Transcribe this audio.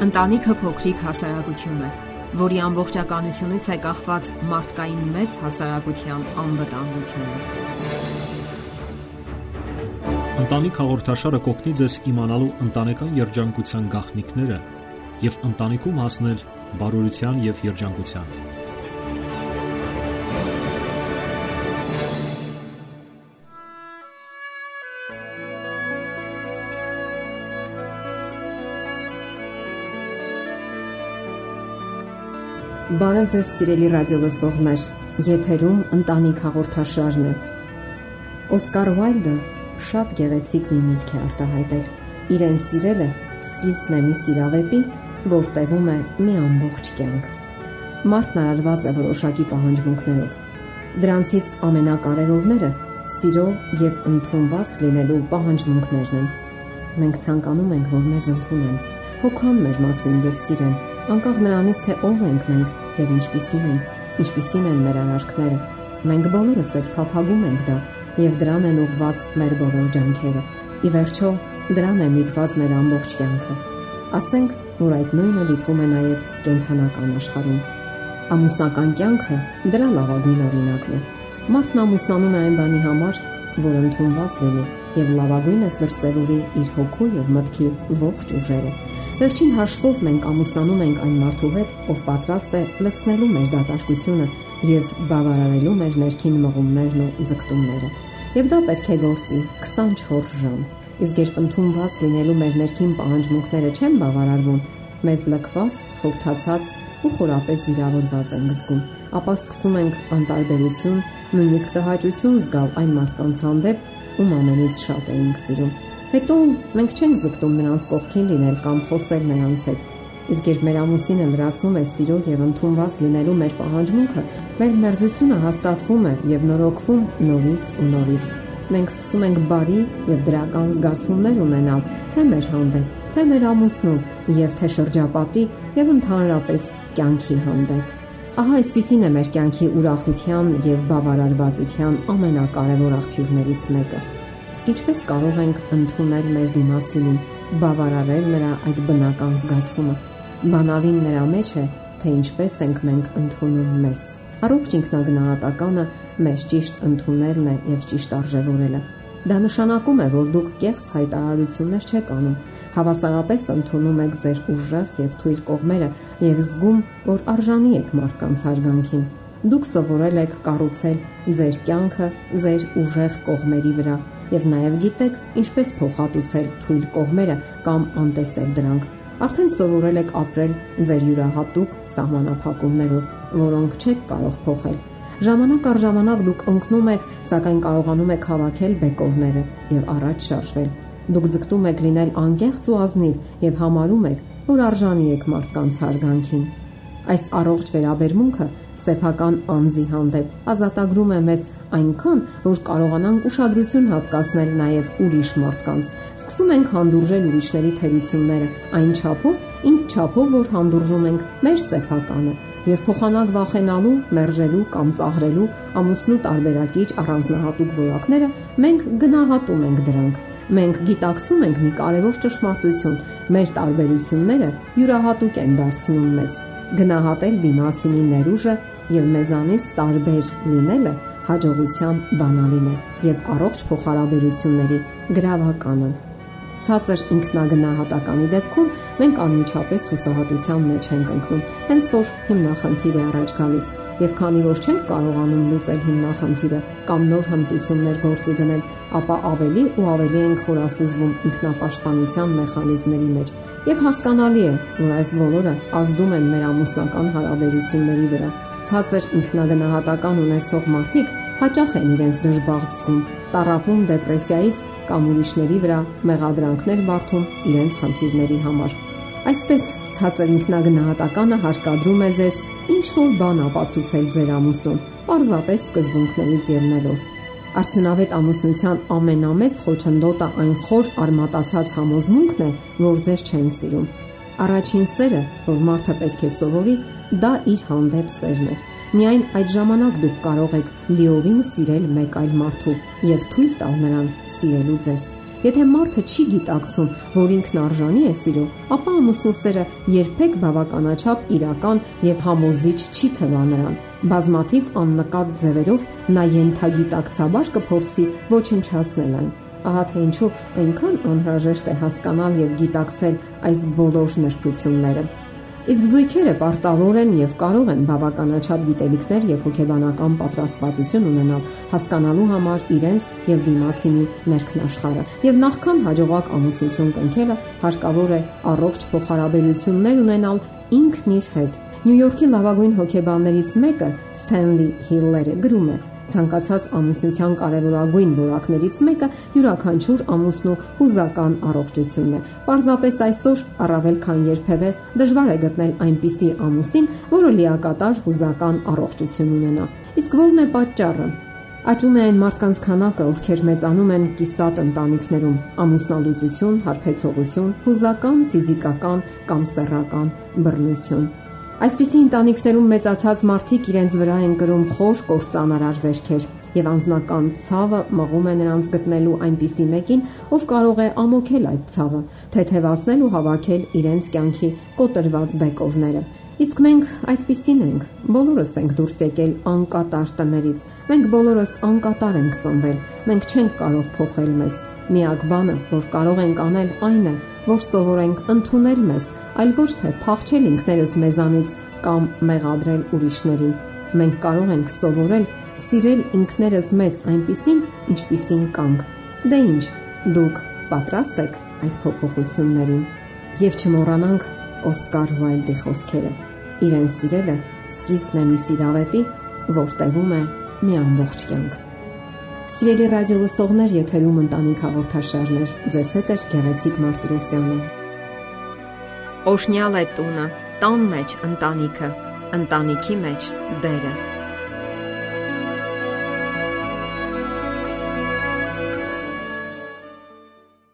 Ընտանիքը փոքրիկ հասարակություն է, որի ամբողջականությունից է կախված մարդկային մեծ հասարակության անվտանգությունը։ Ընտանիք հաղորդաշարը կօգնի ձեզ իմանալու ընտանեկան երջանկության գաղտնիքները եւ ընտանիքում հասնել բարօրության եւ երջանկության։ Բարև ձեզ սիրելի ռադիո լսողներ, եթերում ընտանիք հաղորդաշարն է։ Օսկար Ուայլդը շատ գեղեցիկ մի միտք է արտահայտել։ Իրեն սիրելը սկիզբն է մի սիրավեպի, որ տևում է մի ամբողջ կյանք։ Մարդն արարված է որոշակի պահանջմունքներով։ Դրանցից ամենակարևորները սիրո եւ ընդունված լինելու պահանջմունքներն են։ Մենք ցանկանում ենք, որ մեզ ընդունեն, հոգան մեր մասին եւ սիրեն, անկախ նրանից, թե ով ենք մենք եւ ինչպիսին ենք, ինչպիսին են մեր արարքները։ Մենք բոլորս էլ փափագում ենք դա եւ դրան են ուղված մեր բոլոր ջանքերը։ Ի վերջո, դրան է միտված մեր ամբողջ կյանքը։ Ասենք, որ այդ նույնը դիտվում է նաեւ կենթանական աշխարհում։ Ամուսնական կյանքը դրա լավագույն օրինակն է։ Մարդն ամուսնանում է այն բանի համար, որ ընդունված լինի եւ լավագույնս դրսևորի իր հոգու եւ մտքի ողջ ուժերը Վերջին հաշվով մենք ամուսնանում ենք այն մարդու հետ, ով պատրաստ է լցնելու մեր դատարկությունը եւ բավարարելու մեր ներքին մղումներն ու ձգտումները։ Եվ դա պետք է գործի 24 ժամ։ Իսկ երբ ընդունված լինելու մեր ներքին պահանջմունքները չեն բավարարվում, մեզ լքված, խորթացած ու խորապես վիրավորված ենք զգում, ապա սկսում ենք անտարբերություն, նույնիսկ տհաճություն զգալ այն մարդկանց հանդեպ, ում ամենից շատ էինք սիրում Հետո մենք չենք զգտում նրանց կողքին լինել կամ խոսել նրանց հետ։ Իսկ երբ մեր ամուսինը լրացնում է սիրո եւ ընդունված լինելու մեր պահանջմունքը, մեր մերձությունը հաստատվում է եւ նորոգվում նորից ու նորից։ Մենք սկսում ենք բարի եւ դրական զգացումներ ունենալ թե մեր հանդեպ, թե մեր ամուսնու եւ թե շրջապատի եւ ընդհանրապես կյանքի հանդեպ։ Ահա այսպեսին է մեր կյանքի ուրախության եւ բավարարվածության ամենակարևոր աղբյուրներից մեկը։ ինչպես կարող ենք ընդունել մեր դիմասինին, բավարարել նրա այդ բնական զգացումը։ Բանալին նրա մեջ է, թե ինչպես ենք մենք ընդունում մեզ։ Առողջ ինքնագնահատականը մեզ ճիշտ ընդունելն է եւ ճիշտ արժևորելը։ Դա նշանակում է, որ դուք կեղծ հայտարարություններ չեք անում, հավասարապես ընդունում եք ձեր ուժեղ եւ թույլ կողմերը եւ զգում, որ արժանի եք մարդկանց հարգանքին։ Դուք սովորել եք կառուցել ձեր կյանքը ձեր ուժեղ կողմերի վրա եւ նաեւ գիտեք ինչպես փոխհատուցել թույլ կողմերը կամ անտեսել դրանք։ Արդեն սովորել եք ապրել ձեր յուրահատուկ սահմանափակումներով, որոնք չեք կարող փոխել։ Ժամանակ առ ժամանակ դուք ընկնում եք, սակայն կարողանում եք հավաքել բեկորները եւ առաջ շարժվել։ Դուք ձգտում եք լինել անկեղծ ու ազնիվ եւ համարում եք, որ արժանի եք մարդկանց հարգանքին։ Այս առողջ վերաբերմունքը սեփական անձի հանդեպ ազատագրում է մեզ այնքան, որ կարողանանք ուշադրություն հատկացնել նաև ուրիշ մարդկանց։ Սկսում ենք հանդուրժել ուրիշների թերությունները այն չափով, ինչ չափով, որ հանդուրժում ենք մեր սեփականը եւ փոխանակ վախենալու, մերժելու կամ ծաղրելու ամուսնու տարբերակիչ առանձնահատուկ որակները մենք գնահատում ենք դրանք։ Մենք գիտակցում ենք մի կարևոր ճշմարտություն. մեր տարբերությունները յուրահատուկ են դարձնում մեզ։ Գնահատել դիմասինի ներուժը եւ մեզանից տարբեր լինելը հաջողության բանալին է եւ առողջ փոխհարաբերությունների գրավականը։ Ցածր ինքնագնահատականի դեպքում մենք անմիջապես հուսահատության մեջ ենք ընկնում, հենց որ հիմնախնդիր է առաջ գալիս, եւ քանի որ չենք կարողանում լուծել հիմնախնդիրը կամ նոր հմտություններ գործի դնել, ապա ավելի ու ավելի ենք խորասուզվում ինքնապաշտպանության մեխանիզմների մեջ։ Եվ հասկանալի է, որ այս բոլորը ազդում են մեր ամուսնական հարաբերությունների վրա ցածր ինքնագնահատական ունեցող մարդիկ հաճախ են իրենց դժբախտ զգում, տարապում դեպրեսիայից կամ ուրիշների վրա մեղադրանքներ բարթում իրենց խնդիրների համար։ Այսպես ցածր ինքնագնահատականը հարկադրում է ձեզ ինչ որ բան ապացուցել ձեր ամուսնուն, պարզապես սկզբունքներից ելնելով։ Արդյունավետ ամուսնության ամենամեծ խոչընդոտը այն խոր արմատացած համոզմունքն է, որ ձեր չեն սիրում։ Առաջին սերը, որ մարդը պետք է սովորի, դա իր հանդեպ սերն է։ Միայն այդ ժամանակ դուք կարող եք լիովին սիրել մեկ այլ մարդու եւ թույլ տալ նրան սիրելու ձեզ։ Եթե մարդը չի գիտակցում, որ ինքն արժանի է սիրո, ապա ամուսնու սերը երբեք բավականաչափ իրական եւ համոզիչ չի թվա նրան։ Բազմաթիվ աննկատ ձևերով նա յենթագիտակցաբար կփորձի ոչնչացնել այն։ Ահա թե ինչու այնքան անհրաժեշտ է հասկանալ եւ գիտակցել այս բոլոր նրբությունները։ Իսկ զույգերը պարտավոր են եւ կարող են բավականաչափ գիտելիքներ եւ հոգեբանական պատրաստվածություն ունենալ հասկանալու համար իրենց եւ դիմասինի ներքնաշխարը։ Եվ նախքան հաջողակ ամուսնություն կնքելը հարկավոր է առողջ փոխհարաբերություններ ունենալ ինքն իր հետ։ Նյու Յորքի լավագույն հոգեբաններից մեկը Սթենլի Հիլլերը գրում է. Ցանկացած ամուսնության կարևորագույն որակներից մեկը յուրաքանչյուր ամուսնու հուզական առողջությունն է։ Պարզապես այսօր առավել քան երբևէ դժվար է գտնել այնպիսի ամուսին, որը լիակատար հուզական առողջություն ունենա։ Իսկ ո՞րն է պատճառը։ Աճում է այն մարդկանց քանակը, ովքեր մեծանում են կիսատ ընտանիքներում՝ ամուսնալուծություն, հարբեցողություն, հուզական, ֆիզիկական կամ սեռական բռնություն։ Այսպիսի ընտանիքներում մեծացած մարդիկ իրենց վրա են կրում խոր կործանարար վերքեր եւ անznական ցավը մղում է նրանց գտնելու այնպիսի մեկին, ով կարող է ամոքել այդ ցավը, թեթևացնել ու հավաքել իրենց կյանքի կոտրված բեկովները։ Իսկ մենք այդպիսին ենք։ Բոլորս ենք դուրս եկել անկատար տներից։ Մենք բոլորս անկատար ենք ծնվել։ Մենք չենք կարող փոխել մեզ։ Միակ բանը, որ կարող ենք անել, այն է, որ սովորենք ընդունել մեզ, այլ ոչ թե փախչել ինքներս մեզանից կամ մեղադրել ուրիշներին։ Մենք կարող ենք սովորել սիրել ինքներս մեզ այնպիսին, ինչպիսին կանք։ Դե ինչ, դուք պատրաստ եք այդ փոփոխություններին։ Եվ չմոռանանք Օսկար Ուայլդի խոսքերը։ Իրեն սիրելը սկիզբն է մի սիրավեպի, որ տևում է մի ամբողջ կյանք։ Սիրելի ռադիո լսողներ, եթերում ընտանիք հաղորդաշարներ։ Ձեզ հետ է Գեղեցիկ Մարտիրոսյանը։ Օշնյալ է տունը, տան մեջ ընտանիքը, ընտանիքի մեջ դերը։